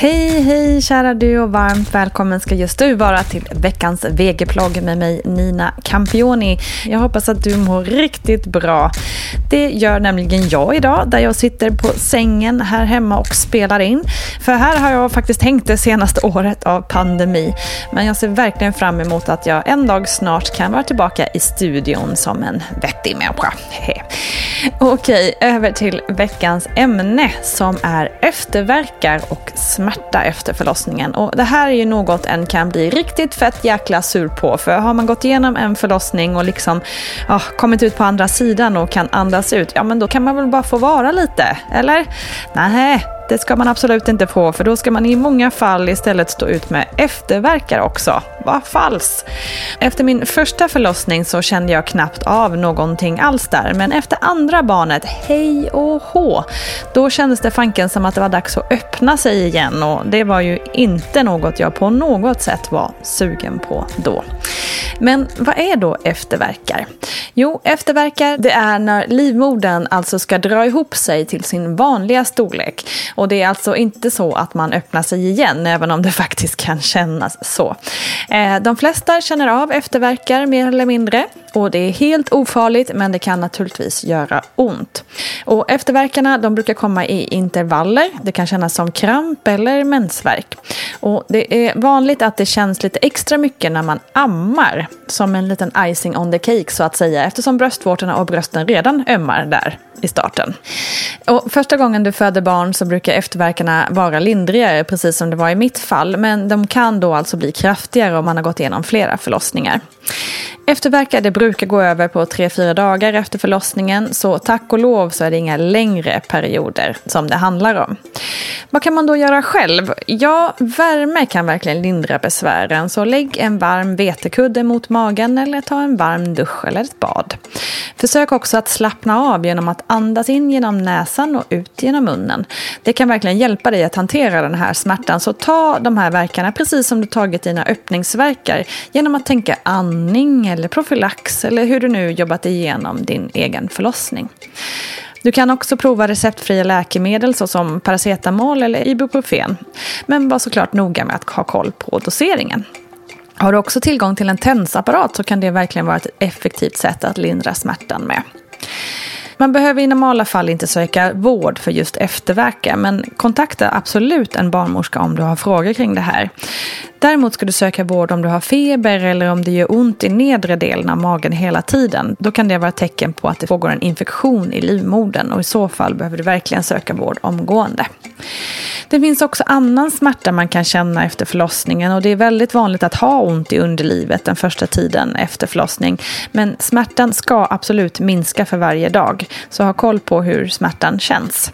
Hej, hej kära du och varmt välkommen ska just du vara till veckans VG-plogg med mig Nina Campioni. Jag hoppas att du mår riktigt bra. Det gör nämligen jag idag där jag sitter på sängen här hemma och spelar in. För här har jag faktiskt hängt det senaste året av pandemi. Men jag ser verkligen fram emot att jag en dag snart kan vara tillbaka i studion som en vettig människa. Okej, över till veckans ämne som är efterverkar och smärta efter förlossningen. Och det här är ju något en kan bli riktigt fett jäkla sur på. För har man gått igenom en förlossning och liksom ja, kommit ut på andra sidan och kan andas ut, ja men då kan man väl bara få vara lite, eller? Nej, det ska man absolut inte få, för då ska man i många fall istället stå ut med efterverkar också. Vad falskt! Efter min första förlossning så kände jag knappt av någonting alls där, men efter andra barnet, hej och hå, då kändes det fanken som att det var dags att öppna sig igen och det var ju inte något jag på något sätt var sugen på då. Men vad är då efterverkar? Jo, efterverkar det är när livmodern alltså ska dra ihop sig till sin vanliga storlek. Och det är alltså inte så att man öppnar sig igen, även om det faktiskt kan kännas så. Eh, de flesta känner av efterverkar mer eller mindre. Och det är helt ofarligt men det kan naturligtvis göra ont. Och efterverkarna de brukar komma i intervaller. Det kan kännas som kramp eller mensvärk. Och det är vanligt att det känns lite extra mycket när man ammar. Som en liten icing on the cake så att säga eftersom bröstvårtorna och brösten redan ömmar där i starten. Och första gången du föder barn så brukar efterverkarna vara lindrigare, precis som det var i mitt fall. Men de kan då alltså bli kraftigare om man har gått igenom flera förlossningar. Efterverkar det brukar gå över på 3-4 dagar efter förlossningen så tack och lov så är det inga längre perioder som det handlar om. Vad kan man då göra själv? Ja, värme kan verkligen lindra besvären så lägg en varm vetekudde mot magen eller ta en varm dusch eller ett bad. Försök också att slappna av genom att andas in genom näsan och ut genom munnen. Det kan verkligen hjälpa dig att hantera den här smärtan så ta de här verkarna precis som du tagit dina öppningsverkar genom att tänka amning eller profylax eller hur du nu jobbat igenom din egen förlossning. Du kan också prova receptfria läkemedel såsom paracetamol eller ibuprofen. Men var såklart noga med att ha koll på doseringen. Har du också tillgång till en tensapparat så kan det verkligen vara ett effektivt sätt att lindra smärtan med. Man behöver i normala fall inte söka vård för just efterverkan, men kontakta absolut en barnmorska om du har frågor kring det här. Däremot ska du söka vård om du har feber eller om det gör ont i nedre delen av magen hela tiden. Då kan det vara tecken på att det pågår en infektion i livmodern och i så fall behöver du verkligen söka vård omgående. Det finns också annan smärta man kan känna efter förlossningen och det är väldigt vanligt att ha ont i underlivet den första tiden efter förlossning. Men smärtan ska absolut minska för varje dag, så ha koll på hur smärtan känns.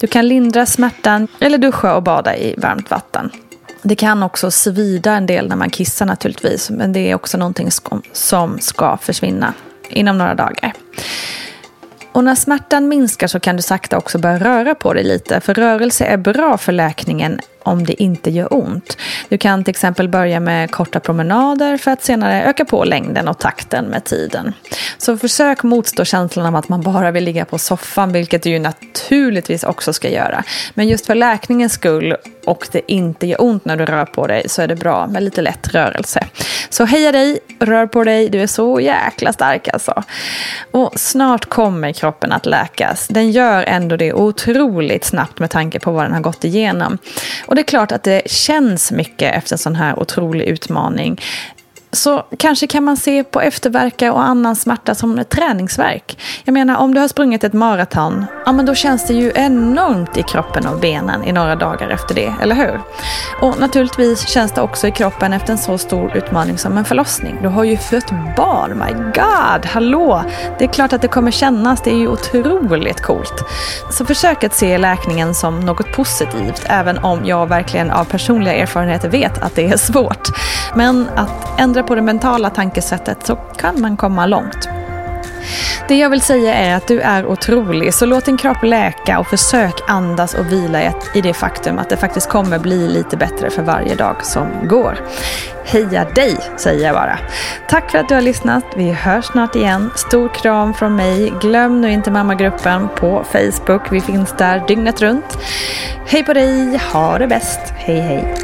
Du kan lindra smärtan eller duscha och bada i varmt vatten. Det kan också svida en del när man kissar naturligtvis, men det är också någonting som ska försvinna inom några dagar. Och när smärtan minskar så kan du sakta också börja röra på dig lite. För rörelse är bra för läkningen om det inte gör ont. Du kan till exempel börja med korta promenader för att senare öka på längden och takten med tiden. Så försök motstå känslan av att man bara vill ligga på soffan, vilket du ju naturligtvis också ska göra. Men just för läkningens skull och det inte gör ont när du rör på dig så är det bra med lite lätt rörelse. Så heja dig, rör på dig, du är så jäkla stark alltså. Och snart kommer kroppen att läkas. Den gör ändå det otroligt snabbt med tanke på vad den har gått igenom. Och och det är klart att det känns mycket efter en sån här otrolig utmaning. Så kanske kan man se på efterverkar och annan smärta som träningsverk. Jag menar om du har sprungit ett maraton, ja men då känns det ju enormt i kroppen och benen i några dagar efter det, eller hur? Och naturligtvis känns det också i kroppen efter en så stor utmaning som en förlossning. Du har ju fött barn, my god, hallå! Det är klart att det kommer kännas, det är ju otroligt coolt. Så försök att se läkningen som något positivt, även om jag verkligen av personliga erfarenheter vet att det är svårt. Men att ändra på det mentala tankesättet så kan man komma långt. Det jag vill säga är att du är otrolig, så låt din kropp läka och försök andas och vila i det faktum att det faktiskt kommer bli lite bättre för varje dag som går. Heja dig, säger jag bara. Tack för att du har lyssnat. Vi hörs snart igen. Stor kram från mig. Glöm nu inte mammagruppen på Facebook. Vi finns där dygnet runt. Hej på dig, ha det bäst. Hej hej.